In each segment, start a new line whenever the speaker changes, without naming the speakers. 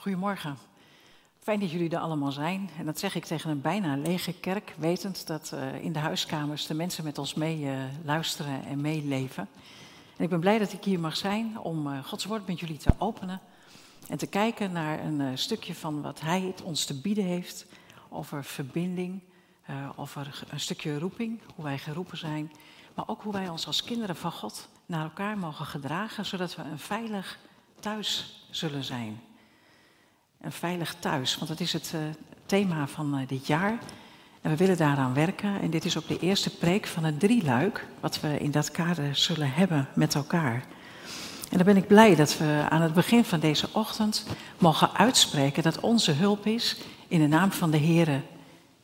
Goedemorgen. Fijn dat jullie er allemaal zijn. En dat zeg ik tegen een bijna lege kerk, wetend dat uh, in de huiskamers de mensen met ons mee uh, luisteren en meeleven. En ik ben blij dat ik hier mag zijn om uh, Gods woord met jullie te openen en te kijken naar een stukje van wat Hij het ons te bieden heeft over verbinding, over een stukje roeping, hoe wij geroepen zijn, maar ook hoe wij ons als kinderen van God naar elkaar mogen gedragen, zodat we een veilig thuis zullen zijn. Een veilig thuis, want dat is het uh, thema van uh, dit jaar. En we willen daaraan werken. En dit is ook de eerste preek van een drieluik, wat we in dat kader zullen hebben met elkaar. En dan ben ik blij dat we aan het begin van deze ochtend mogen uitspreken dat onze hulp is in de naam van de Heere,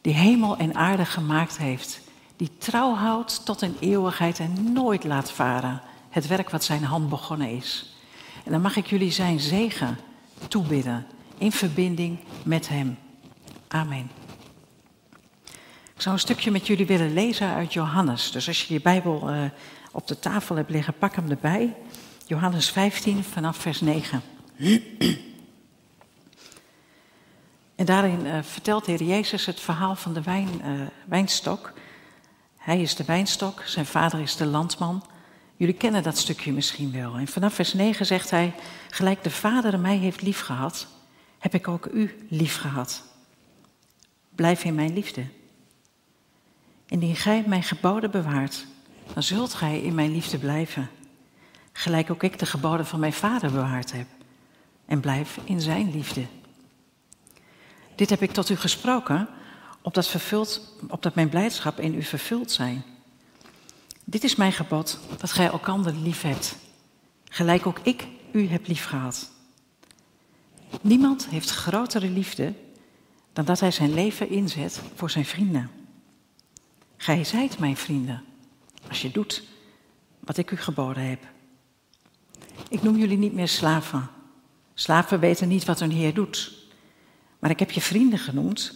die hemel en aarde gemaakt heeft, die trouw houdt tot in eeuwigheid en nooit laat varen het werk wat zijn hand begonnen is. En dan mag ik jullie zijn zegen toebidden in verbinding met Hem. Amen. Ik zou een stukje met jullie willen lezen uit Johannes. Dus als je je Bijbel uh, op de tafel hebt liggen, pak hem erbij. Johannes 15 vanaf vers 9. En daarin uh, vertelt de Heer Jezus het verhaal van de wijn, uh, wijnstok. Hij is de wijnstok, zijn vader is de landman. Jullie kennen dat stukje misschien wel. En vanaf vers 9 zegt hij: Gelijk de Vader mij heeft liefgehad, heb ik ook u liefgehad. Blijf in mijn liefde. Indien gij mijn geboden bewaart, dan zult gij in mijn liefde blijven. Gelijk ook ik de geboden van mijn Vader bewaard heb. En blijf in zijn liefde. Dit heb ik tot u gesproken, opdat, vervuld, opdat mijn blijdschap in u vervuld zijn. Dit is mijn gebod, dat gij elkander lief hebt, gelijk ook ik u heb lief gehad. Niemand heeft grotere liefde dan dat hij zijn leven inzet voor zijn vrienden. Gij zijt mijn vrienden, als je doet wat ik u geboden heb. Ik noem jullie niet meer slaven. Slaven weten niet wat hun Heer doet. Maar ik heb je vrienden genoemd,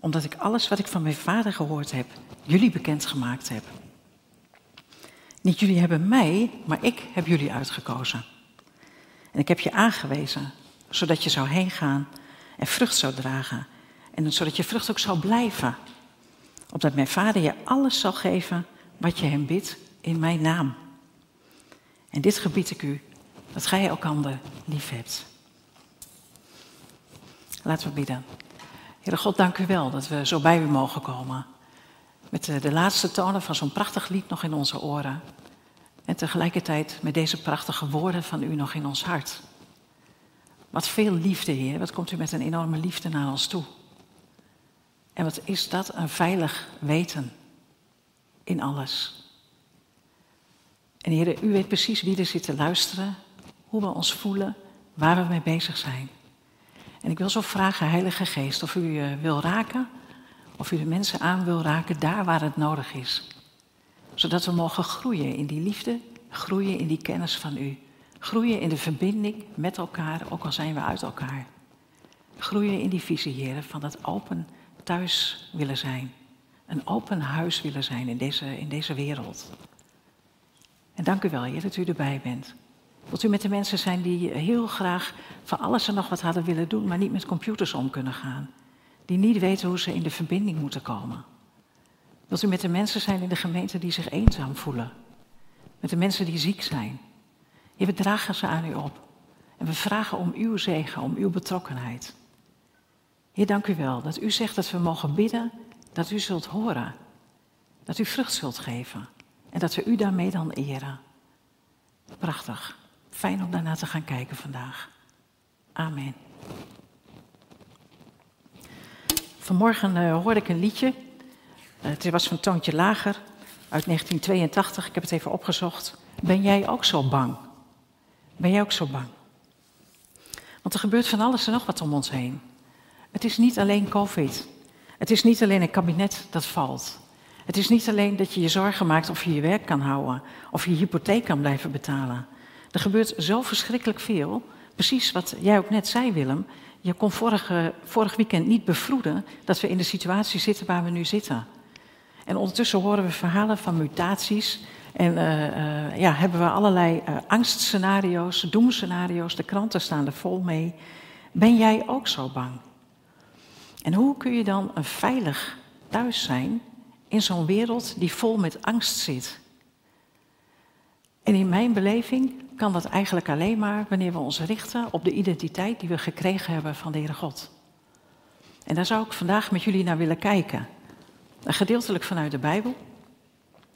omdat ik alles wat ik van mijn vader gehoord heb, jullie bekendgemaakt heb. Niet jullie hebben mij, maar ik heb jullie uitgekozen. En ik heb je aangewezen, zodat je zou heen gaan en vrucht zou dragen. En zodat je vrucht ook zou blijven. Opdat mijn vader je alles zal geven wat je hem bidt in mijn naam. En dit gebied ik u, dat gij elkander lief hebt. Laten we bidden. Heere God, dank u wel dat we zo bij u mogen komen. Met de laatste tonen van zo'n prachtig lied nog in onze oren. En tegelijkertijd met deze prachtige woorden van u nog in ons hart. Wat veel liefde, Heer. Wat komt u met een enorme liefde naar ons toe. En wat is dat een veilig weten in alles. En Heer, u weet precies wie er zit te luisteren, hoe we ons voelen, waar we mee bezig zijn. En ik wil zo vragen, Heilige Geest, of u uh, wil raken of u de mensen aan wil raken daar waar het nodig is. Zodat we mogen groeien in die liefde, groeien in die kennis van u. Groeien in de verbinding met elkaar, ook al zijn we uit elkaar. Groeien in die visie, van dat open thuis willen zijn. Een open huis willen zijn in deze, in deze wereld. En dank u wel, Heer, dat u erbij bent. Wilt u met de mensen zijn die heel graag van alles en nog wat hadden willen doen, maar niet met computers om kunnen gaan? die niet weten hoe ze in de verbinding moeten komen. Wilt u met de mensen zijn in de gemeente die zich eenzaam voelen? Met de mensen die ziek zijn? Je we dragen ze aan u op. En we vragen om uw zegen, om uw betrokkenheid. Heer, dank u wel dat u zegt dat we mogen bidden, dat u zult horen. Dat u vrucht zult geven. En dat we u daarmee dan eren. Prachtig. Fijn om daarna te gaan kijken vandaag. Amen. Vanmorgen uh, hoorde ik een liedje. Uh, het was van Toontje Lager uit 1982. Ik heb het even opgezocht. Ben jij ook zo bang? Ben jij ook zo bang? Want er gebeurt van alles en nog wat om ons heen. Het is niet alleen COVID. Het is niet alleen een kabinet dat valt. Het is niet alleen dat je je zorgen maakt of je je werk kan houden, of je hypotheek kan blijven betalen. Er gebeurt zo verschrikkelijk veel. Precies wat jij ook net zei, Willem. Je kon vorige, vorig weekend niet bevroeden dat we in de situatie zitten waar we nu zitten. En ondertussen horen we verhalen van mutaties. En uh, uh, ja, hebben we allerlei uh, angstscenario's, doemscenario's. De kranten staan er vol mee. Ben jij ook zo bang? En hoe kun je dan een veilig thuis zijn in zo'n wereld die vol met angst zit? En in mijn beleving kan dat eigenlijk alleen maar wanneer we ons richten op de identiteit die we gekregen hebben van de Heere God. En daar zou ik vandaag met jullie naar willen kijken. Gedeeltelijk vanuit de Bijbel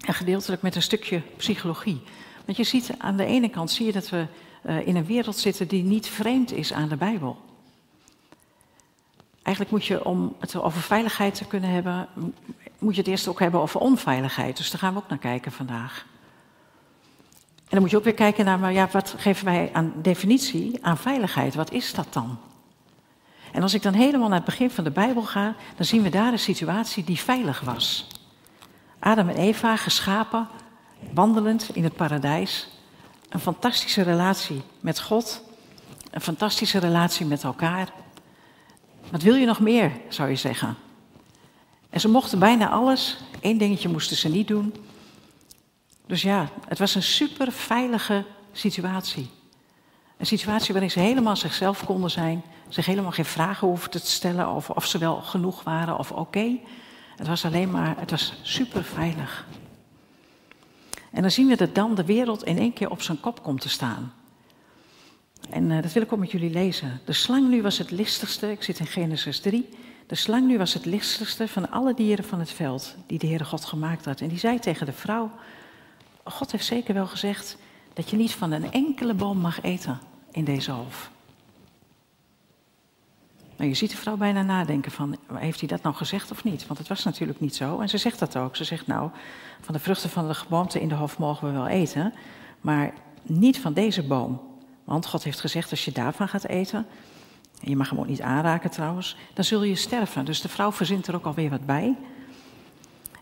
en gedeeltelijk met een stukje psychologie. Want je ziet aan de ene kant zie je dat we uh, in een wereld zitten die niet vreemd is aan de Bijbel. Eigenlijk moet je om het over veiligheid te kunnen hebben, moet je het eerst ook hebben over onveiligheid. Dus daar gaan we ook naar kijken vandaag. En dan moet je ook weer kijken naar, maar ja, wat geven wij aan definitie aan veiligheid? Wat is dat dan? En als ik dan helemaal naar het begin van de Bijbel ga, dan zien we daar een situatie die veilig was. Adam en Eva geschapen, wandelend in het paradijs. Een fantastische relatie met God, een fantastische relatie met elkaar. Wat wil je nog meer, zou je zeggen? En ze mochten bijna alles. Eén dingetje moesten ze niet doen. Dus ja, het was een super veilige situatie. Een situatie waarin ze helemaal zichzelf konden zijn, zich helemaal geen vragen hoefden te stellen over of ze wel genoeg waren of oké. Het was alleen maar, het was super veilig. En dan zien we dat dan de wereld in één keer op zijn kop komt te staan. En uh, dat wil ik ook met jullie lezen. De slang nu was het listigste, ik zit in Genesis 3. De slang nu was het listigste van alle dieren van het veld die de Heere God gemaakt had. En die zei tegen de vrouw, God heeft zeker wel gezegd dat je niet van een enkele boom mag eten in deze hof. Nou, je ziet de vrouw bijna nadenken van, heeft hij dat nou gezegd of niet? Want het was natuurlijk niet zo. En ze zegt dat ook. Ze zegt, nou, van de vruchten van de geboomte in de hof mogen we wel eten, maar niet van deze boom. Want God heeft gezegd, als je daarvan gaat eten, en je mag hem ook niet aanraken trouwens, dan zul je sterven. Dus de vrouw verzint er ook alweer wat bij.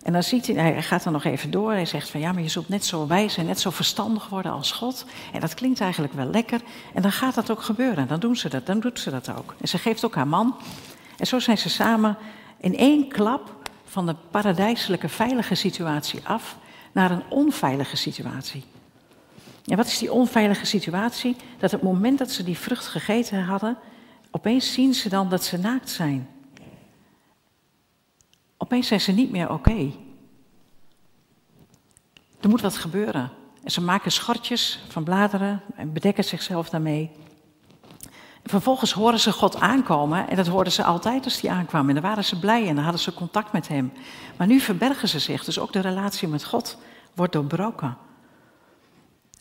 En dan ziet hij, hij gaat dan nog even door. Hij zegt van ja, maar je zult net zo wijs en net zo verstandig worden als God. En dat klinkt eigenlijk wel lekker. En dan gaat dat ook gebeuren. Dan doen ze dat, dan doet ze dat ook. En ze geeft ook haar man. En zo zijn ze samen in één klap van de paradijselijke veilige situatie af naar een onveilige situatie. En wat is die onveilige situatie? Dat op het moment dat ze die vrucht gegeten hadden, opeens zien ze dan dat ze naakt zijn. Opeens zijn ze niet meer oké. Er moet wat gebeuren. En ze maken schortjes van bladeren en bedekken zichzelf daarmee. En vervolgens horen ze God aankomen en dat hoorden ze altijd als hij aankwam. En dan waren ze blij en dan hadden ze contact met hem. Maar nu verbergen ze zich, dus ook de relatie met God wordt doorbroken.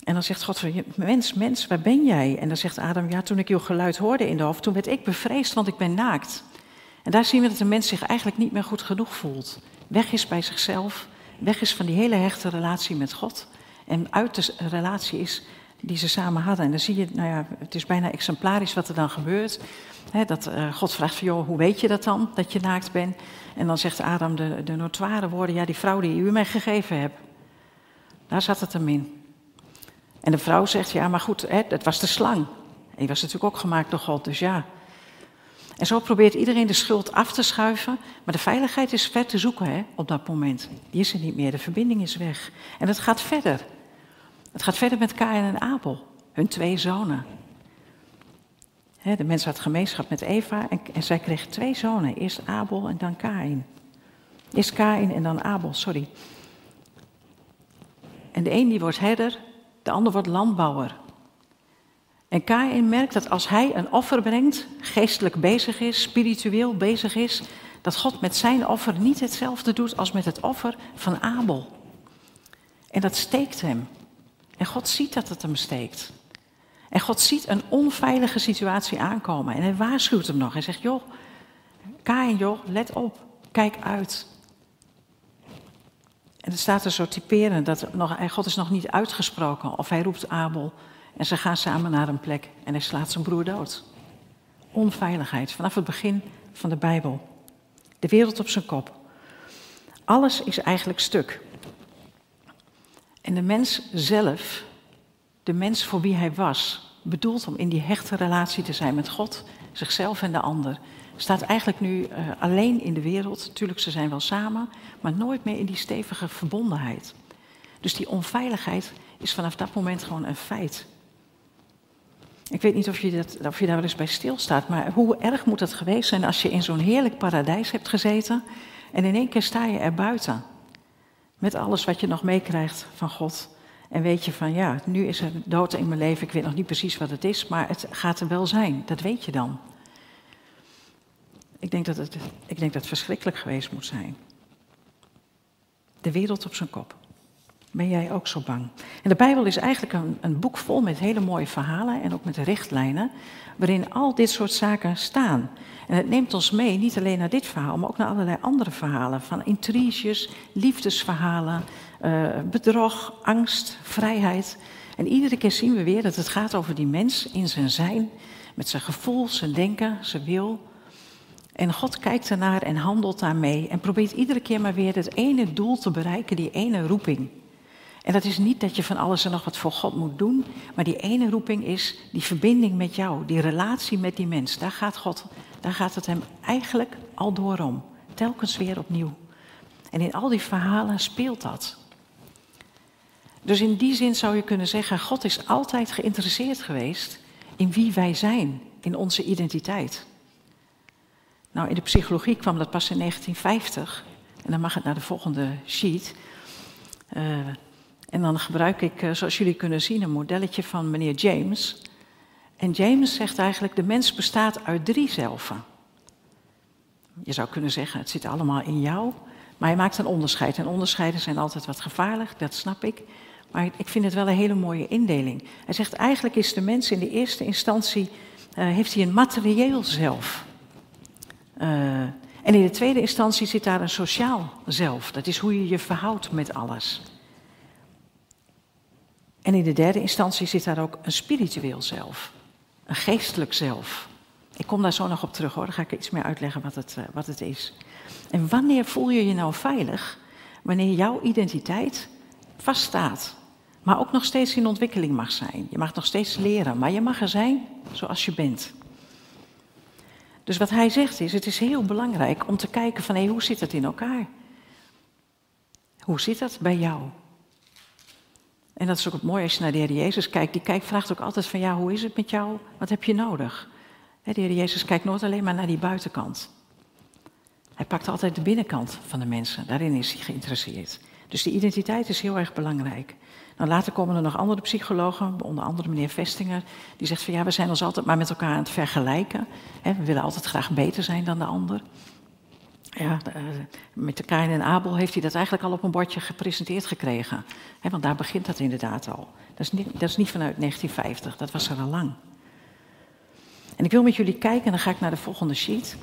En dan zegt God van, mens, mens, waar ben jij? En dan zegt Adam, ja, toen ik uw geluid hoorde in de hof, toen werd ik bevreesd, want ik ben naakt. En daar zien we dat de mens zich eigenlijk niet meer goed genoeg voelt. Weg is bij zichzelf, weg is van die hele hechte relatie met God. En uit de relatie is die ze samen hadden. En dan zie je, nou ja, het is bijna exemplarisch wat er dan gebeurt. dat uh, God vraagt van, joh, hoe weet je dat dan, dat je naakt bent? En dan zegt Adam de, de notoire woorden, ja, die vrouw die u mij gegeven hebt. Daar zat het hem in. En de vrouw zegt, ja, maar goed, hè, dat was de slang. En die was natuurlijk ook gemaakt door God, dus ja, en zo probeert iedereen de schuld af te schuiven, maar de veiligheid is ver te zoeken hè, op dat moment. Die is er niet meer, de verbinding is weg. En het gaat verder. Het gaat verder met Kain en Abel, hun twee zonen. de mens had gemeenschap met Eva en, en, zij kreeg twee zonen. Eerst Abel en dan Kain. Eerst Kain en dan Abel, sorry. En de een die wordt herder, de ander wordt landbouwer. En Kain merkt dat als hij een offer brengt, geestelijk bezig is, spiritueel bezig is, dat God met zijn offer niet hetzelfde doet als met het offer van Abel. En dat steekt hem. En God ziet dat het hem steekt. En God ziet een onveilige situatie aankomen. En hij waarschuwt hem nog. Hij zegt, joh, Kain, joh, let op. Kijk uit. En het staat er zo typerend dat nog, God is nog niet uitgesproken of hij roept Abel en ze gaan samen naar een plek en hij slaat zijn broer dood. Onveiligheid vanaf het begin van de Bijbel. De wereld op zijn kop. Alles is eigenlijk stuk. En de mens zelf, de mens voor wie hij was, bedoeld om in die hechte relatie te zijn met God, zichzelf en de ander, staat eigenlijk nu uh, alleen in de wereld. Tuurlijk, ze zijn wel samen, maar nooit meer in die stevige verbondenheid. Dus die onveiligheid is vanaf dat moment gewoon een feit. Ik weet niet of je, dat, of daar wel eens bij stilstaat, maar hoe erg moet het geweest zijn als je in zo'n heerlijk paradijs hebt gezeten en in één keer sta je er buiten. Met alles wat je nog meekrijgt van God. En weet je van ja, nu is er dood in mijn leven, ik weet nog niet precies wat het is, maar het gaat er wel zijn. Dat weet je dan. Ik denk dat het, ik denk dat het verschrikkelijk geweest moet zijn. De wereld op zijn kop. Ben jij ook zo bang? En de Bijbel is eigenlijk een, een boek vol met hele mooie verhalen en ook met richtlijnen, waarin al dit soort zaken staan. En het neemt ons mee, niet alleen naar dit verhaal, maar ook naar allerlei andere verhalen. Van intriges, liefdesverhalen, uh, bedrog, angst, vrijheid. En iedere keer zien we weer dat het gaat over die mens in zijn zijn, met zijn gevoel, zijn denken, zijn wil. En God kijkt ernaar en handelt daarmee en probeert iedere keer maar weer het ene doel te bereiken, die ene roeping. En dat is niet dat je van alles en nog wat voor God moet doen, maar die ene roeping is die verbinding met jou, die relatie met die mens. Daar gaat, God, daar gaat het hem eigenlijk al door om, telkens weer opnieuw. En in al die verhalen speelt dat. Dus in die zin zou je kunnen zeggen, God is altijd geïnteresseerd geweest in wie wij zijn, in onze identiteit. Nou, in de psychologie kwam dat pas in 1950. En dan mag het naar de volgende sheet. Uh, en dan gebruik ik, eh, zoals jullie kunnen zien, een modelletje van meneer James. En James zegt eigenlijk, de mens bestaat uit drie zelven. Je zou kunnen zeggen, het zit allemaal in jou. Maar hij maakt een onderscheid. En onderscheiden zijn altijd wat gevaarlijk, dat snap ik. Maar ik vind het wel een hele mooie indeling. Hij zegt, eigenlijk is de mens in de eerste instantie, uh, heeft hij een materieel zelf. Uh, en in de tweede instantie zit daar een sociaal zelf. Dat is hoe je je verhoudt met alles. En in de derde instantie zit daar ook een spiritueel zelf, een geestelijk zelf. Ik kom daar zo nog op terug hoor, dan ga ik iets meer uitleggen wat het, uh, wat het is. En wanneer voel je je nou veilig? Wanneer jouw identiteit vaststaat, maar ook nog steeds in ontwikkeling mag zijn. Je mag nog steeds leren, maar je mag er zijn zoals je bent. Dus wat hij zegt is, het is heel belangrijk om te kijken van hé, hoe zit het in elkaar? Hoe zit dat bij jou? En dat is ook het mooie als je naar de Heer Jezus kijkt. Die kijkt, vraagt ook altijd van ja, hoe is het met jou? Wat heb je nodig? De Heer Jezus kijkt nooit alleen maar naar die buitenkant. Hij pakt altijd de binnenkant van de mensen. Daarin is hij geïnteresseerd. Dus die identiteit is heel erg belangrijk. Nou, later komen er nog andere psychologen, onder andere meneer Vestinger, die zegt van ja, we zijn ons altijd maar met elkaar aan het vergelijken. We willen altijd graag beter zijn dan de ander ja, eh, met de Kain en Abel heeft hij dat eigenlijk al op een bordje gepresenteerd gekregen. want daar begint dat inderdaad al. Dat is, niet, dat is niet vanuit 1950, dat was er al lang. En ik wil met jullie kijken, en dan ga ik naar de volgende sheet.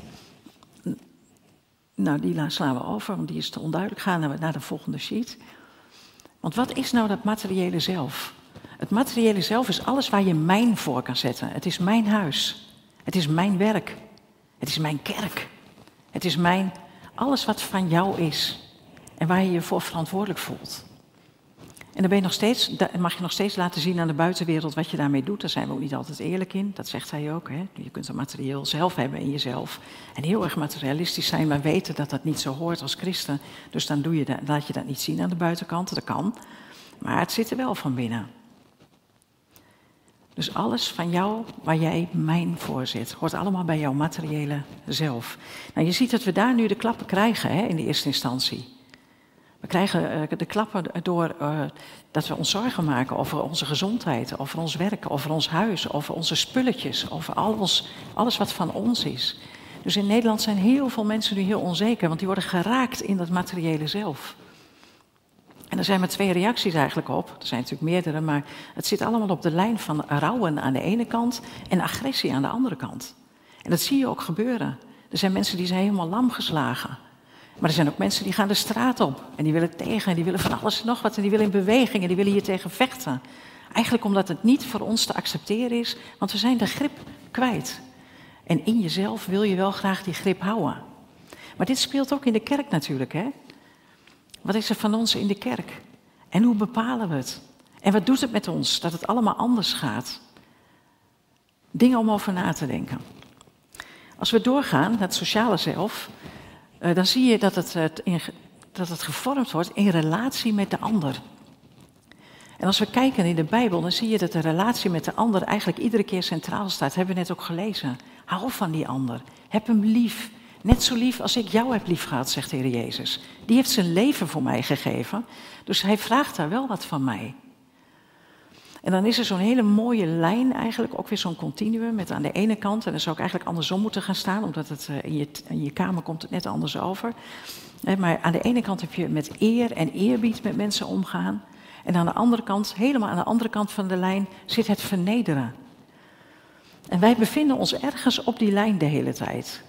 Nou, die slaan we over, want die is te onduidelijk. Gaan we naar de volgende sheet. Want wat is nou dat materiële zelf? Het materiële zelf is alles waar je mijn voor kan zetten. Het is mijn huis. Het is mijn werk. Het is mijn kerk. Het is mijn alles wat van jou is en waar je je voor verantwoordelijk voelt. En dan ben je nog steeds, mag je nog steeds laten zien aan de buitenwereld wat je daarmee doet. Daar zijn we ook niet altijd eerlijk in. Dat zegt hij ook. Hè? Je kunt een materieel zelf hebben in jezelf. En heel erg materialistisch zijn, maar weten dat dat niet zo hoort als christen. Dus dan doe je laat je dat niet zien aan de buitenkant. Dat kan. Maar het zit er wel van binnen. Dus alles van jou waar jij mijn voor zit, hoort allemaal bij jouw materiële zelf. Nou, je ziet dat we daar nu de klappen krijgen hè, in de eerste instantie. We krijgen uh, de klappen door uh, dat we ons zorgen maken over onze gezondheid, over ons werk, over ons huis, over onze spulletjes, over alles, alles wat van ons is. Dus in Nederland zijn heel veel mensen nu heel onzeker, want die worden geraakt in dat materiële zelf. En er zijn maar twee reacties eigenlijk op. Er zijn natuurlijk meerdere, maar het zit allemaal op de lijn van rouwen aan de ene kant en agressie aan de andere kant. En dat zie je ook gebeuren. Er zijn mensen die zijn helemaal lam geslagen. Maar er zijn ook mensen die gaan de straat op en die willen tegen en die willen van alles en nog wat en die willen in beweging en die willen hier tegen vechten. Eigenlijk omdat het niet voor ons te accepteren is, want we zijn de grip kwijt. En in jezelf wil je wel graag die grip houden. Maar dit speelt ook in de kerk natuurlijk, hè? Wat is er van ons in de kerk? En hoe bepalen we het? En wat doet het met ons dat het allemaal anders gaat? Dingen om over na te denken. Als we doorgaan naar het sociale zelf, eh, dan zie je dat het, dat het gevormd wordt in relatie met de ander. En als we kijken in de Bijbel, dan zie je dat de relatie met de ander eigenlijk iedere keer centraal staat. Dat hebben we net ook gelezen. Hou van die ander. Heb hem lief. Net zo lief als ik jou heb lief gehad, zegt de Heer Jezus. Die heeft zijn leven voor mij gegeven. Dus hij vraagt daar wel wat van mij. En dan is er zo'n hele mooie lijn eigenlijk, ook weer zo'n continuum met aan de ene kant, en dan zou ik eigenlijk andersom moeten gaan staan, omdat het eh, in je, in je kamer komt het net anders over. Maar aan de ene kant heb je met eer en eerbied met mensen omgaan. En aan de andere kant, helemaal aan de andere kant van de lijn, zit het vernederen. En wij bevinden ons ergens op die lijn de hele tijd.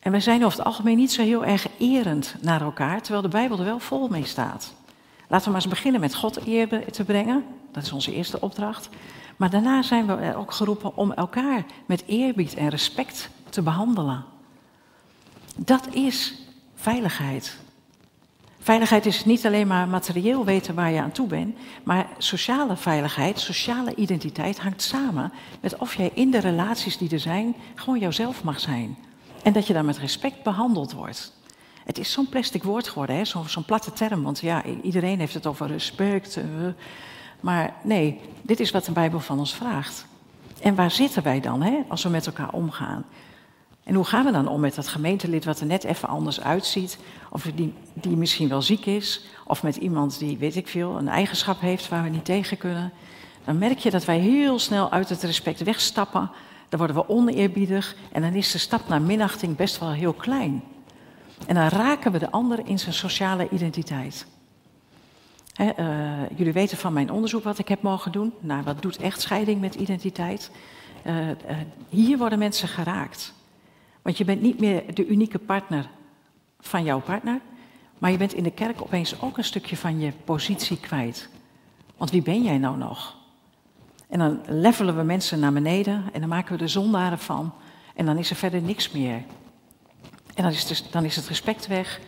En wij zijn over het algemeen niet zo heel erg erend naar elkaar, terwijl de Bijbel er wel vol mee staat. Laten we maar eens beginnen met God eer te brengen. Dat is onze eerste opdracht. Maar daarna zijn we ook geroepen om elkaar met eerbied en respect te behandelen. Dat is veiligheid. Veiligheid is niet alleen maar materieel weten waar je aan toe bent, maar sociale veiligheid, sociale identiteit hangt samen met of jij in de relaties die er zijn gewoon jouzelf mag zijn. En dat je daar met respect behandeld wordt. Het is zo'n plastic woord geworden, zo'n platte term, want ja, iedereen heeft het over respect. Uh, maar nee, dit is wat de Bijbel van ons vraagt. En waar zitten wij dan hè, als we met elkaar omgaan? En hoe gaan we dan om met dat gemeentelid wat er net even anders uitziet? Of die, die misschien wel ziek is, of met iemand die, weet ik veel, een eigenschap heeft waar we niet tegen kunnen. Dan merk je dat wij heel snel uit het respect wegstappen. Dan worden we oneerbiedig en dan is de stap naar minachting best wel heel klein. En dan raken we de ander in zijn sociale identiteit. uh, jullie weten van mijn onderzoek wat ik heb mogen doen. Nou, wat doet echtscheiding met identiteit? Uh, hier worden mensen geraakt. Want je bent niet meer de unieke partner van jouw partner, maar je bent in de kerk opeens ook een stukje van je positie kwijt. Want wie ben jij nou nog? En dan levelen we mensen naar beneden en dan maken we de zondaren van en dan is er verder niks meer. En dan is, dus, dan is het respect weg,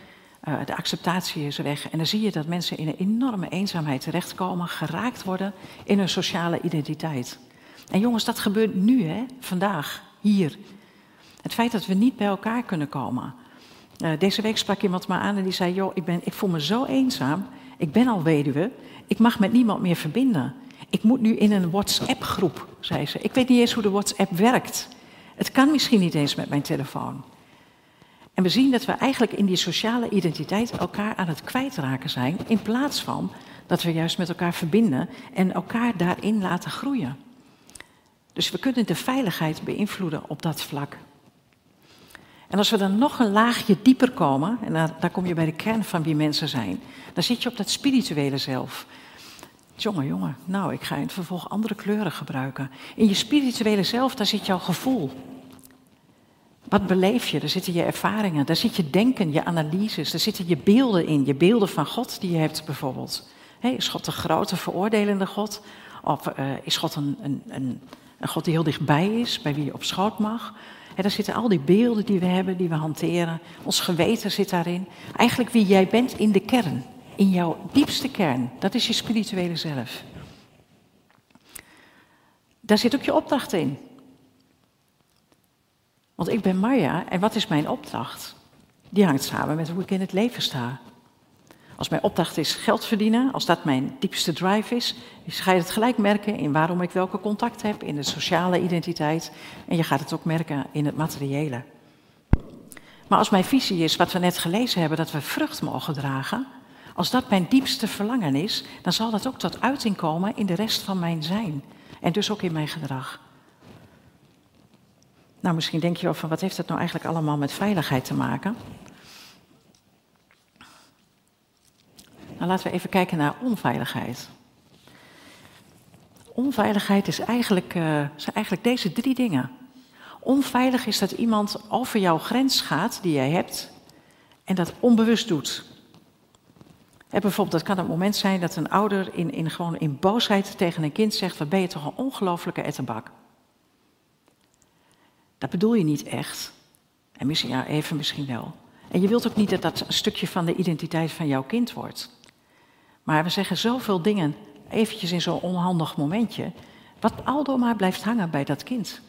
uh, de acceptatie is weg en dan zie je dat mensen in een enorme eenzaamheid terechtkomen, geraakt worden in hun sociale identiteit. En jongens, dat gebeurt nu, hè, vandaag, hier. Het feit dat we niet bij elkaar kunnen komen. Uh, deze week sprak iemand me aan en die zei: Joh, ik, ben, ik voel me zo eenzaam. Ik ben al weduwe. Ik mag met niemand meer verbinden. Ik moet nu in een WhatsApp-groep, zei ze. Ik weet niet eens hoe de WhatsApp werkt. Het kan misschien niet eens met mijn telefoon. En we zien dat we eigenlijk in die sociale identiteit elkaar aan het kwijtraken zijn, in plaats van dat we juist met elkaar verbinden en elkaar daarin laten groeien. Dus we kunnen de veiligheid beïnvloeden op dat vlak. En als we dan nog een laagje dieper komen, en daar, daar kom je bij de kern van wie mensen zijn, dan zit je op dat spirituele zelf. Jongen, jongen, nou, ik ga in het vervolg andere kleuren gebruiken. In je spirituele zelf, daar zit jouw gevoel. Wat beleef je? Daar zitten je ervaringen, daar zit je denken, je analyses, daar zitten je beelden in, je beelden van God die je hebt bijvoorbeeld. is God een grote veroordelende God? Of uh, is God een, een, een, een God die heel dichtbij is, bij wie je op schoot mag? He, daar zitten al die beelden die we hebben, die we hanteren. Ons geweten zit daarin. Eigenlijk wie jij bent in de kern. In jouw diepste kern. Dat is je spirituele zelf. Daar zit ook je opdracht in. Want ik ben Marja en wat is mijn opdracht? Die hangt samen met hoe ik in het leven sta. Als mijn opdracht is geld verdienen, als dat mijn diepste drive is, ga je het gelijk merken in waarom ik welke contact heb, in de sociale identiteit. En je gaat het ook merken in het materiële. Maar als mijn visie is, wat we net gelezen hebben, dat we vrucht mogen dragen, als dat mijn diepste verlangen is, dan zal dat ook tot uiting komen in de rest van mijn zijn. En dus ook in mijn gedrag. Nou, misschien denk je wel van wat heeft dat nou eigenlijk allemaal met veiligheid te maken? Nou, laten we even kijken naar onveiligheid. Onveiligheid is eigenlijk, uh, zijn eigenlijk deze drie dingen. Onveilig is dat iemand over jouw grens gaat die jij hebt en dat onbewust doet. Bijvoorbeeld, dat kan het moment zijn dat een ouder in, in, gewoon in boosheid tegen een kind zegt: Wat ben je toch een ongelofelijke ettenbak? Dat bedoel je niet echt. En misschien, ja, even misschien wel. En je wilt ook niet dat dat een stukje van de identiteit van jouw kind wordt. Maar we zeggen zoveel dingen eventjes in zo'n onhandig momentje, wat aldoor maar blijft hangen bij dat kind.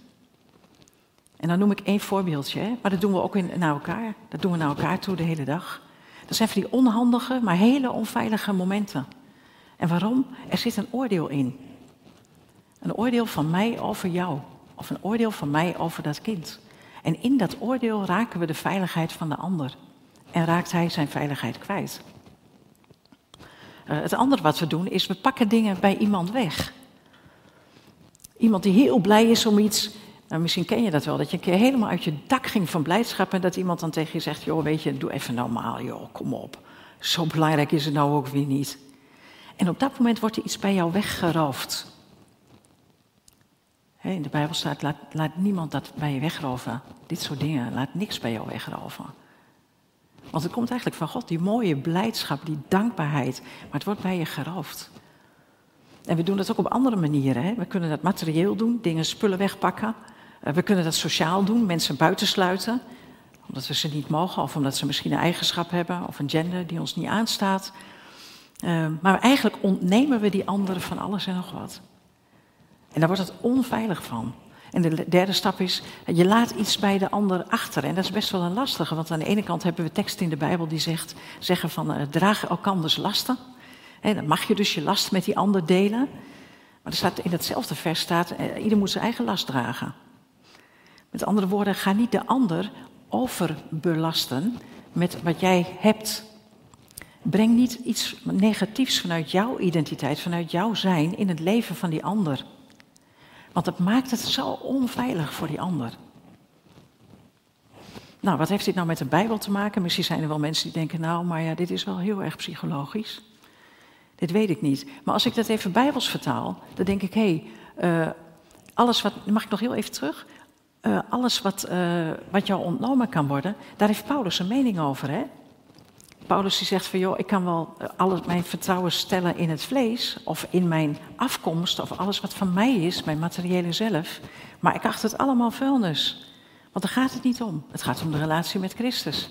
En dan noem ik één voorbeeldje, hè? maar dat doen we ook in, naar elkaar. Dat doen we naar elkaar toe de hele dag. Dat zijn van die onhandige, maar hele onveilige momenten. En waarom? Er zit een oordeel in. Een oordeel van mij over jou. Of een oordeel van mij over dat kind. En in dat oordeel raken we de veiligheid van de ander. En raakt hij zijn veiligheid kwijt. Uh, het andere wat we doen is we pakken dingen bij iemand weg. Iemand die heel blij is om iets. Nou, misschien ken je dat wel, dat je een keer helemaal uit je dak ging van blijdschap en dat iemand dan tegen je zegt: Joh, weet je, doe even normaal, joh, kom op. Zo belangrijk is het nou ook weer niet. En op dat moment wordt er iets bij jou weggeroofd. In de Bijbel staat: laat, laat niemand dat bij je wegroven. Dit soort dingen, laat niks bij jou wegroven. Want het komt eigenlijk van God, die mooie blijdschap, die dankbaarheid. Maar het wordt bij je geroofd. En we doen dat ook op andere manieren. Hè? We kunnen dat materieel doen, dingen, spullen wegpakken. Eh, we kunnen dat sociaal doen, mensen buitensluiten. Omdat we ze niet mogen, of omdat ze misschien een eigenschap hebben, of een gender die ons niet aanstaat. Uh, maar eigenlijk ontnemen we die anderen van alles en nog wat. En daar wordt het onveilig van. En de derde stap is, je laat iets bij de ander achter. En dat is best wel een lastige, want aan de ene kant hebben we teksten in de Bijbel die zegt, zeggen van draag elkanders lasten. En dan mag je dus je last met die ander delen. Maar er staat in hetzelfde vers staat, ieder moet zijn eigen last dragen. Met andere woorden, ga niet de ander overbelasten met wat jij hebt. Breng niet iets negatiefs vanuit jouw identiteit, vanuit jouw zijn in het leven van die ander. Want het maakt het zo onveilig voor die ander. Nou, wat heeft dit nou met de Bijbel te maken? Misschien zijn er wel mensen die denken, nou, maar ja, dit is wel heel erg psychologisch. Dit weet ik niet. Maar als ik dat even Bijbels vertaal, dan denk ik, hé, hey, uh, alles wat, mag ik nog heel even terug? Uh, alles wat, uh, wat jou ontnomen kan worden, daar heeft Paulus een mening over, hè? Paulus die zegt van joh, ik kan wel eh, alles mijn vertrouwen stellen in het vlees of in mijn afkomst of alles wat van mij is, mijn materiële zelf. Maar ik acht het allemaal vuilnis. Want daar gaat het niet om. Het gaat om de relatie met Christus.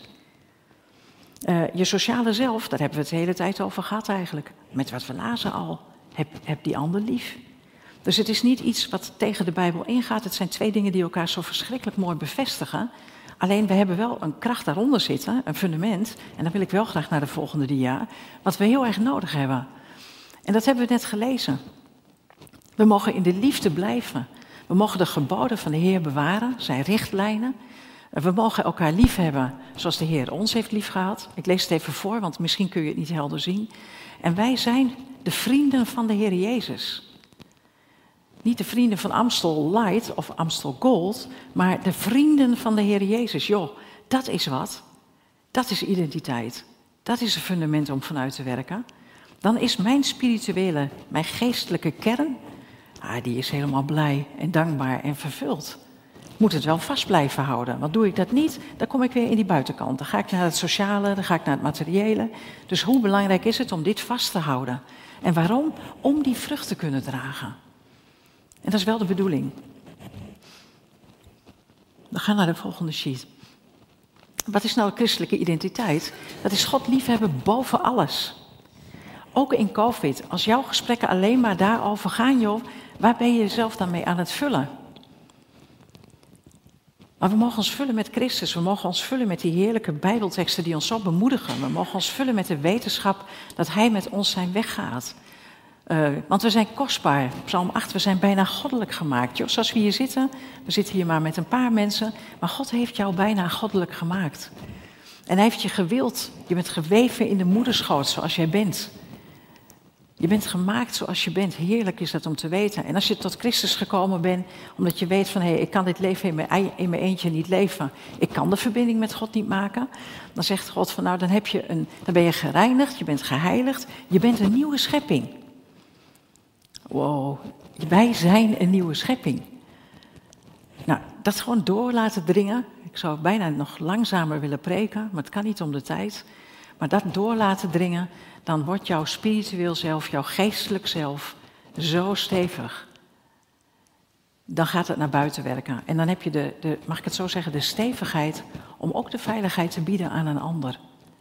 Je sociale zelf, daar hebben we het de hele tijd over gehad eigenlijk. Met wat we lazen al. Heb, heb die ander lief. Dus het is niet iets wat tegen de Bijbel ingaat. Het zijn twee dingen die elkaar zo verschrikkelijk mooi bevestigen. Alleen we hebben wel een kracht daaronder zitten, een fundament. En dan wil ik wel graag naar de volgende dia. Wat we heel erg nodig hebben. En dat hebben we net gelezen. We mogen in de liefde blijven. We mogen de geboden van de Heer bewaren, zijn richtlijnen. We mogen elkaar lief hebben zoals de Heer ons heeft liefgehad. Ik lees het even voor, want misschien kun je het niet helder zien. En wij zijn de vrienden van de Heer Jezus. Niet de vrienden van Amstel Light of Amstel Gold, maar de vrienden van de Heer Jezus. Joh, dat is wat. Dat is identiteit. Dat is een fundament om vanuit te werken. Dan is mijn spirituele, mijn geestelijke kern, ah, die is helemaal blij en dankbaar en vervuld. Ik moet het wel vast blijven houden. Want doe ik dat niet, dan kom ik weer in die buitenkant. Dan ga ik naar het sociale, dan ga ik naar het materiële. Dus hoe belangrijk is het om dit vast te houden? En waarom? Om die vrucht te kunnen dragen. En dat is wel de bedoeling. We gaan naar de volgende sheet. Wat is nou christelijke identiteit? Dat is God liefhebben boven alles. Ook in COVID. Als jouw gesprekken alleen maar daarover gaan, joh, waar ben je jezelf dan mee aan het vullen? Maar we mogen ons vullen met Christus. We mogen ons vullen met die heerlijke Bijbelteksten die ons zo bemoedigen. We mogen ons vullen met de wetenschap dat Hij met ons zijn weg gaat. Uh, want we zijn kostbaar. Psalm 8, we zijn bijna goddelijk gemaakt. Joh, zoals we hier zitten, we zitten hier maar met een paar mensen, maar God heeft jou bijna goddelijk gemaakt. En hij heeft je gewild. Je bent geweven in de moederschoot zoals jij bent. Je bent gemaakt zoals je bent. Heerlijk is dat om te weten. En als je tot Christus gekomen bent, omdat je weet van hé, hey, ik kan dit leven in mijn, in mijn eentje niet leven. Ik kan de verbinding met God niet maken. Dan zegt God van nou, dan, heb je een, dan ben je gereinigd, je bent geheiligd, je bent een nieuwe schepping. Wow, wij zijn een nieuwe schepping. Nou, dat gewoon door laten dringen. Ik zou bijna nog langzamer willen preken, maar het kan niet om de tijd. Maar dat door laten dringen, dan wordt jouw spiritueel zelf, jouw geestelijk zelf zo stevig. Dan gaat het naar buiten werken. En dan heb je de, de, mag ik het zo zeggen, de stevigheid om ook de veiligheid te bieden aan een ander.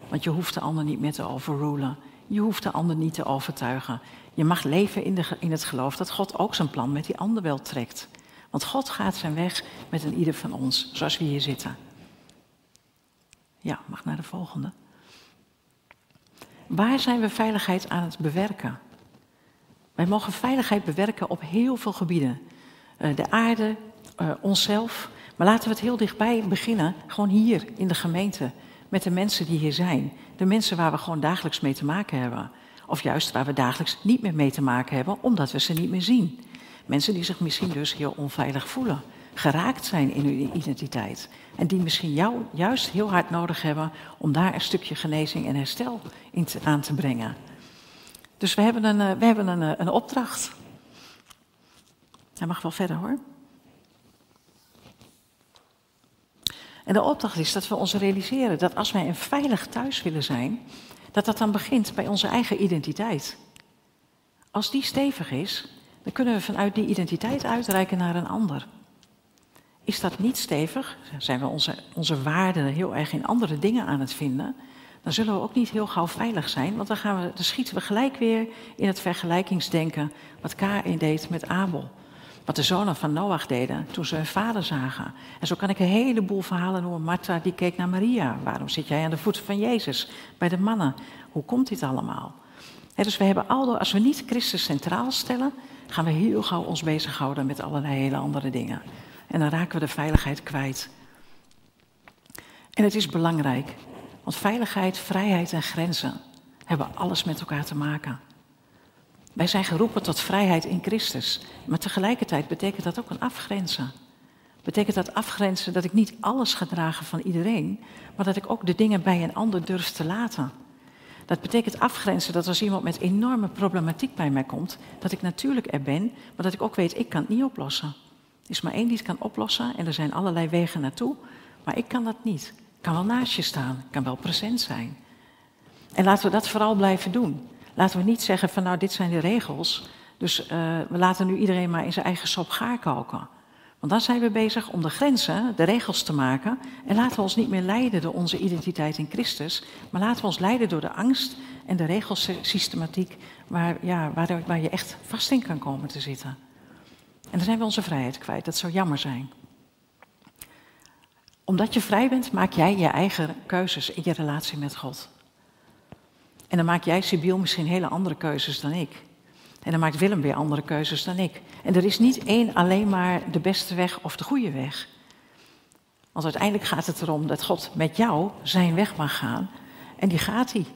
Want je hoeft de ander niet meer te overrulen. Je hoeft de ander niet te overtuigen. Je mag leven in, de, in het geloof dat God ook zijn plan met die ander wel trekt. Want God gaat zijn weg met een ieder van ons, zoals we hier zitten. Ja, mag naar de volgende. Waar zijn we veiligheid aan het bewerken? Wij mogen veiligheid bewerken op heel veel gebieden. Uh, de aarde, uh, onszelf. Maar laten we het heel dichtbij beginnen, gewoon hier in de gemeente, met de mensen die hier zijn. De mensen waar we gewoon dagelijks mee te maken hebben. Of juist waar we dagelijks niet meer mee te maken hebben, omdat we ze niet meer zien. Mensen die zich misschien dus heel onveilig voelen, geraakt zijn in hun identiteit. En die misschien jou juist heel hard nodig hebben om daar een stukje genezing en herstel in te, aan te brengen. Dus we hebben een, eh, we hebben een, eh, een opdracht. Hij mag wel verder hoor. En de opdracht is dat we ons realiseren dat als wij een veilig thuis willen zijn, dat dat dan begint bij onze eigen identiteit. Als die stevig is, dan kunnen we vanuit die identiteit uitreiken naar een ander. Is dat niet stevig, zijn we onze, onze waarden heel erg in andere dingen aan het vinden, dan zullen we ook niet heel gauw veilig zijn, want dan, gaan we, dan schieten we gelijk weer in het vergelijkingsdenken wat Kain deed met Abel. Wat de zonen van Noach deden toen ze hun vader zagen. En zo kan ik een heleboel verhalen noemen. Martha die keek naar Maria. Waarom zit jij aan de voeten van Jezus? Bij de mannen. Hoe komt dit allemaal? dus we hebben al, als we niet Christus centraal stellen, gaan we heel gauw ons bezighouden met allerlei hele andere dingen. En dan raken we de veiligheid kwijt. En het is belangrijk, want veiligheid, vrijheid en grenzen hebben alles met elkaar te maken. Wij zijn geroepen tot vrijheid in Christus, maar tegelijkertijd betekent dat ook een afgrenzen. Betekent dat afgrenzen dat ik niet alles ga dragen van iedereen, maar dat ik ook de dingen bij een ander durf te laten. Dat betekent afgrenzen dat als iemand met enorme problematiek bij mij komt, dat ik natuurlijk er ben, maar dat ik ook weet, ik kan het niet oplossen. Er is maar één die het kan oplossen en er zijn allerlei wegen naartoe, maar ik kan dat niet. Ik kan wel naast je staan, ik kan wel present zijn. En laten we dat vooral blijven doen. Laten we niet zeggen van nou, dit zijn de regels, dus uh, we laten nu iedereen maar in zijn eigen sop gaar koken. Want dan zijn we bezig om de grenzen, de regels te maken. En laten we ons niet meer leiden door onze identiteit in Christus. Maar laten we ons leiden door de angst en de regelsystematiek waar, ja, waar je echt vast in kan komen te zitten. En dan zijn we onze vrijheid kwijt. Dat zou jammer zijn. Omdat je vrij bent, maak jij je eigen keuzes in je relatie met God. En dan maak jij, Sibyl, misschien hele andere keuzes dan ik. En dan maakt Willem weer andere keuzes dan ik. En er is niet één alleen maar de beste weg of de goede weg. Want uiteindelijk gaat het erom dat God met jou zijn weg mag gaan. En die gaat hij.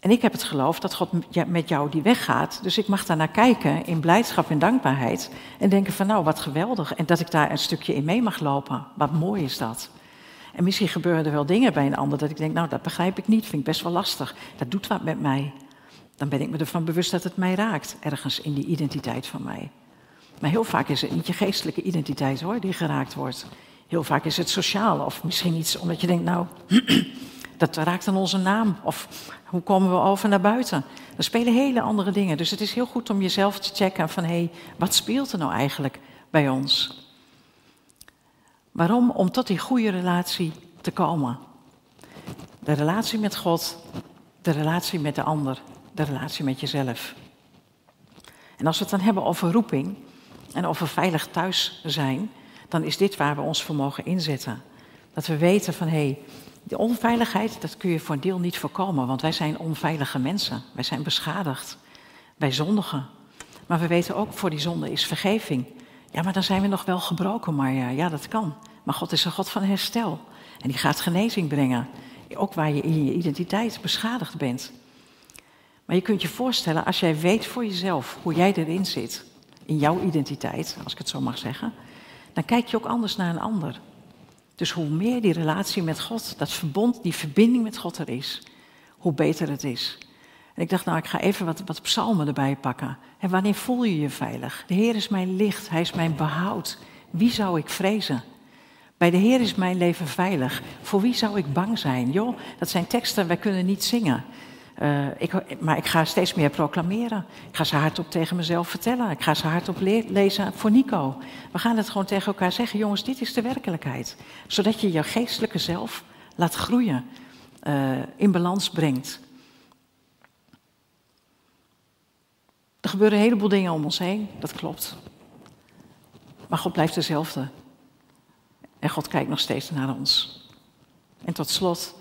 En ik heb het geloof dat God met jou die weg gaat. Dus ik mag daar naar kijken in blijdschap en dankbaarheid. En denken van nou, wat geweldig. En dat ik daar een stukje in mee mag lopen. Wat mooi is dat. En misschien gebeuren er wel dingen bij een ander dat ik denk, nou dat begrijp ik niet, vind ik best wel lastig. Dat doet wat met mij dan ben ik me ervan bewust dat het mij raakt, ergens in die identiteit van mij. Maar heel vaak is het niet je geestelijke identiteit hoor, die geraakt wordt. Heel vaak is het sociaal, of misschien iets omdat je denkt, nou, dat raakt aan onze naam. Of hoe komen we over naar buiten? Er spelen hele andere dingen. Dus het is heel goed om jezelf te checken van, hé, hey, wat speelt er nou eigenlijk bij ons? Waarom? Om tot die goede relatie te komen. De relatie met God, de relatie met de ander de relatie met jezelf. En als we het dan hebben over roeping en over veilig thuis zijn, dan is dit waar we ons voor mogen inzetten. Dat we weten van hé, hey, de onveiligheid, dat kun je voor een deel niet voorkomen, want wij zijn onveilige mensen. Wij zijn beschadigd. Wij zondigen. Maar we weten ook, voor die zonde is vergeving. Ja, maar dan zijn we nog wel gebroken, maar ja, ja dat kan. Maar God is een God van herstel. En die gaat genezing brengen. Ook waar je in je identiteit beschadigd bent. Maar je kunt je voorstellen, als jij weet voor jezelf hoe jij erin zit, in jouw identiteit, als ik het zo mag zeggen, dan kijk je ook anders naar een ander. Dus hoe meer die relatie met God, dat verbond, die verbinding met God er is, hoe beter het is. En ik dacht, nou, ik ga even wat, wat psalmen erbij pakken. En wanneer voel je je veilig? De Heer is mijn licht, Hij is mijn behoud. Wie zou ik vrezen? Bij de Heer is mijn leven veilig. Voor wie zou ik bang zijn? Joh, dat zijn teksten, wij kunnen niet zingen. Uh, ik, maar ik ga steeds meer proclameren. Ik ga ze hardop tegen mezelf vertellen. Ik ga ze hardop le lezen voor Nico. We gaan het gewoon tegen elkaar zeggen: jongens, dit is de werkelijkheid. Zodat je je geestelijke zelf laat groeien, uh, in balans brengt. Er gebeuren een heleboel dingen om ons heen, dat klopt. Maar God blijft dezelfde. En God kijkt nog steeds naar ons. En tot slot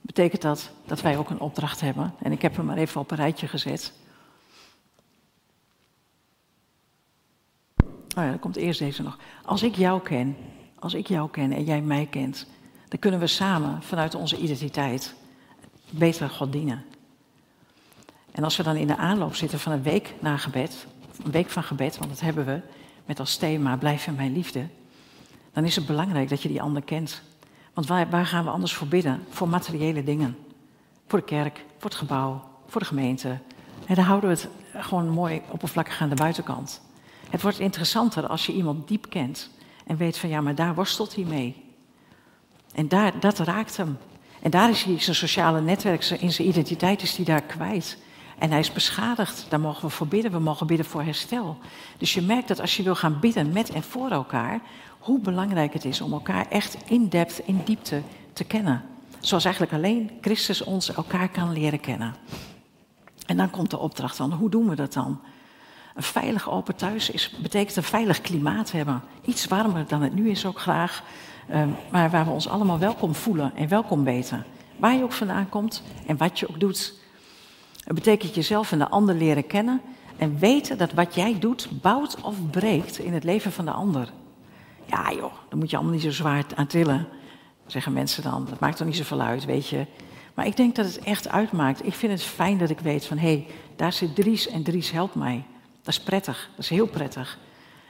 betekent dat dat wij ook een opdracht hebben. En ik heb hem maar even op een rijtje gezet. Oh ja, dan komt eerst deze nog. Als ik jou ken, als ik jou ken en jij mij kent, dan kunnen we samen vanuit onze identiteit beter God dienen. En als we dan in de aanloop zitten van een week na gebed, een week van gebed, want dat hebben we met als thema Blijf in mijn liefde, dan is het belangrijk dat je die ander kent. Want waar, gaan we anders voor bidden? Voor materiële dingen. Voor de kerk, voor het gebouw, voor de gemeente. En dan houden we het gewoon mooi oppervlakkig aan de buitenkant. Het wordt interessanter als je iemand diep kent en weet van ja, maar daar worstelt hij mee. En daar, dat raakt hem. En daar is hij zijn sociale netwerk, in zijn identiteit is hij daar kwijt. En hij is beschadigd. Daar mogen we voor bidden. We mogen bidden voor herstel. Dus je merkt dat als je wil gaan bidden met en voor elkaar, hoe belangrijk het is om elkaar echt in depth, in diepte te kennen. Zoals eigenlijk alleen Christus ons elkaar kan leren kennen. En dan komt de opdracht van, hoe doen we dat dan? Een veilig open thuis is, betekent een veilig klimaat hebben. Iets warmer dan het nu is ook graag. Ehm, maar waar we ons allemaal welkom voelen en welkom weten. Waar je ook vandaan komt en wat je ook doet. Het betekent jezelf en de ander leren kennen en weten dat wat jij doet bouwt of breekt in het leven van de ander. Ja joh, daar moet je allemaal niet zo zwaar aan trillen, zeggen mensen dan. Dat maakt toch niet zoveel uit, weet je. Maar ik denk dat het echt uitmaakt. Ik vind het fijn dat ik weet van, hé, hey, daar zit Dries en Dries helpt mij. Dat is prettig, dat is heel prettig.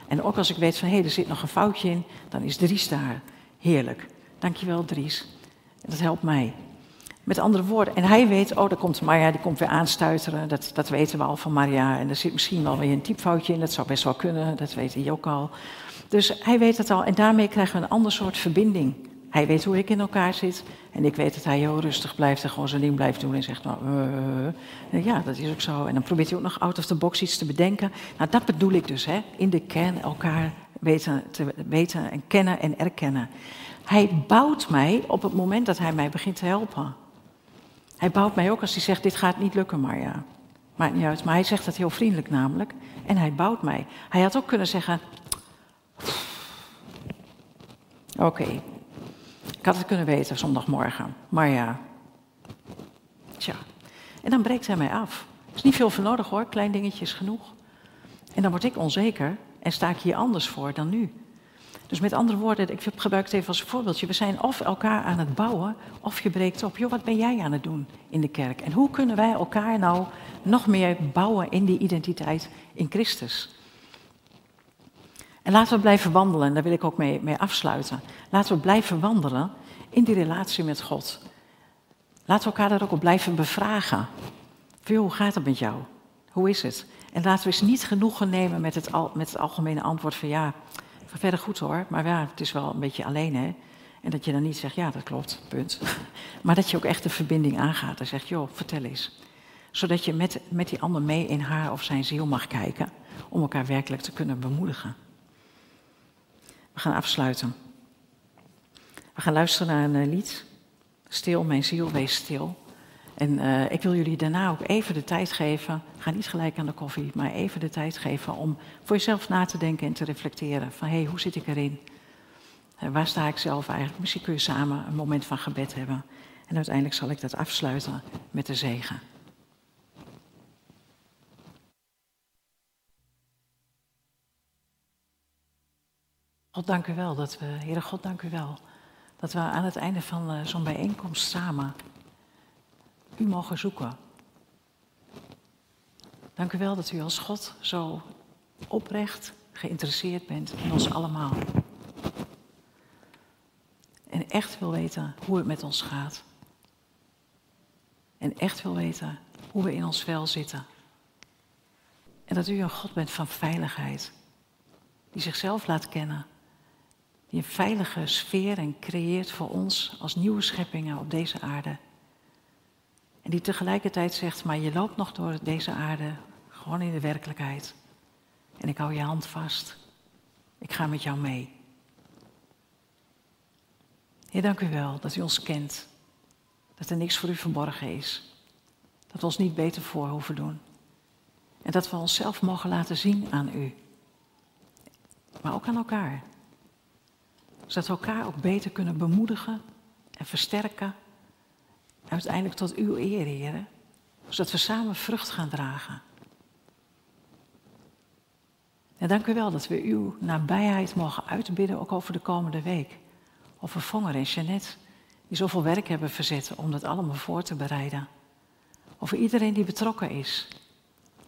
En ook als ik weet van, hé, hey, er zit nog een foutje in, dan is Dries daar. Heerlijk. Dankjewel Dries. Dat helpt mij. Met andere woorden, en hij weet, oh, daar komt Maria, die komt weer aanstuiteren. Dat, dat weten we al van Maria. En er zit misschien wel weer een typfoutje in, dat zou best wel kunnen, dat weet hij ook al. Dus hij weet het al en daarmee krijgen we een ander soort verbinding. Hij weet hoe ik in elkaar zit en ik weet dat hij heel rustig blijft en gewoon zijn blijft doen en zegt, nou, uh, ja, dat is ook zo. En dan probeert hij ook nog out of the box iets te bedenken. Nou, dat bedoel ik dus, hè, in de kern elkaar weten, te weten en kennen en erkennen. Hij bouwt mij op het moment dat hij mij begint te helpen. Hij bouwt mij ook als hij zegt, dit gaat niet lukken, Marja. Maakt niet uit, maar hij zegt dat heel vriendelijk namelijk. En hij bouwt mij. Hij had ook kunnen zeggen, oké, ik had het kunnen weten zondagmorgen, maar ja. Tja, en dan breekt hij mij af. Er is niet veel voor nodig hoor, klein dingetje is genoeg. En dan word ik onzeker en sta ik hier anders voor dan nu. Dus met andere woorden, ik gebruik het even als voorbeeldje. We zijn of elkaar aan het bouwen, of je breekt op. Joh, wat ben jij aan het doen in de kerk? En hoe kunnen wij elkaar nou nog meer bouwen in die identiteit in Christus? En laten we blijven wandelen, en daar wil ik ook mee, mee afsluiten. Laten we blijven wandelen in die relatie met God. Laten we elkaar daar ook op blijven bevragen. Veel, hoe gaat het met jou? Hoe is het? En laten we eens niet genoegen nemen met het, met het algemene antwoord van ja, verder goed hoor, maar ja, het is wel een beetje alleen hè. En dat je dan niet zegt, ja dat klopt, punt. Maar dat je ook echt de verbinding aangaat en zegt, joh, vertel eens. Zodat je met, met die ander mee in haar of zijn ziel mag kijken, om elkaar werkelijk te kunnen bemoedigen. We gaan afsluiten. We gaan luisteren naar een eh, lied. Stil, mijn ziel, wees stil. En uh, ik wil jullie daarna ook even de tijd geven. Ga niet gelijk aan de koffie, maar even de tijd geven om voor jezelf na te denken en te reflecteren. Van hé, hey, hoe zit ik erin? Uh, waar sta ik zelf eigenlijk? Misschien kun je samen een moment van gebed hebben. En uiteindelijk zal ik dat afsluiten met de zegen. God, dank u wel dat we, Heere God, dank u wel dat we aan het einde van uh, zo'n bijeenkomst samen u mogen zoeken. Dank u wel dat u als God zo oprecht geïnteresseerd bent in ons allemaal. En echt wil weten hoe het met ons gaat. En echt wil weten hoe we in ons vel zitten. En dat u een God bent van veiligheid. Die zichzelf laat kennen. Die een veilige sfeer en creëert voor ons als nieuwe scheppingen op deze aarde. En die tegelijkertijd zegt, maar je loopt nog door deze aarde, gewoon in de werkelijkheid. En ik hou je hand vast. Ik ga met jou mee. Heer, dank u wel dat u ons kent. Dat er niks voor u verborgen is. Dat we ons niet beter voor hoeven doen. En dat we onszelf mogen laten zien aan u. Maar ook aan elkaar. Zodat we elkaar ook beter kunnen bemoedigen en versterken uiteindelijk tot uw eer, heren. Zodat we samen vrucht gaan dragen. En dank u wel dat we uw nabijheid mogen uitbidden, ook over de komende week. Over Vonger en Jeannette, die zoveel werk hebben verzet om dat allemaal voor te bereiden. Over iedereen die betrokken is.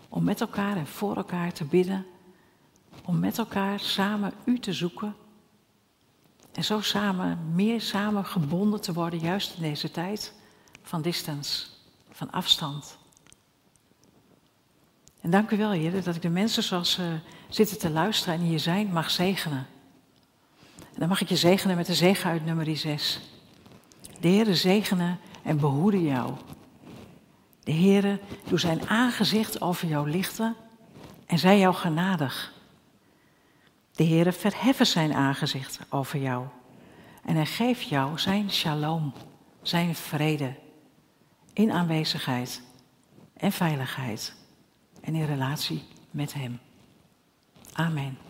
Om met elkaar en voor elkaar te bidden. Om met elkaar samen u te zoeken. En zo samen, meer samen gebonden te worden, juist in deze tijd van distance, van afstand. En dank u wel, Heer, dat ik de mensen zoals ze zitten te luisteren en hier zijn, mag zegenen. En dan mag ik je zegenen met de zegen uit nummer 6. De Heere zegenen en behoede jou. De Heere doet zijn aangezicht over jou lichten en zij jou genadig. De Heere verheffen zijn aangezicht over jou en hij geeft jou zijn shalom, zijn vrede, in aanwezigheid en veiligheid en in relatie met Hem. Amen.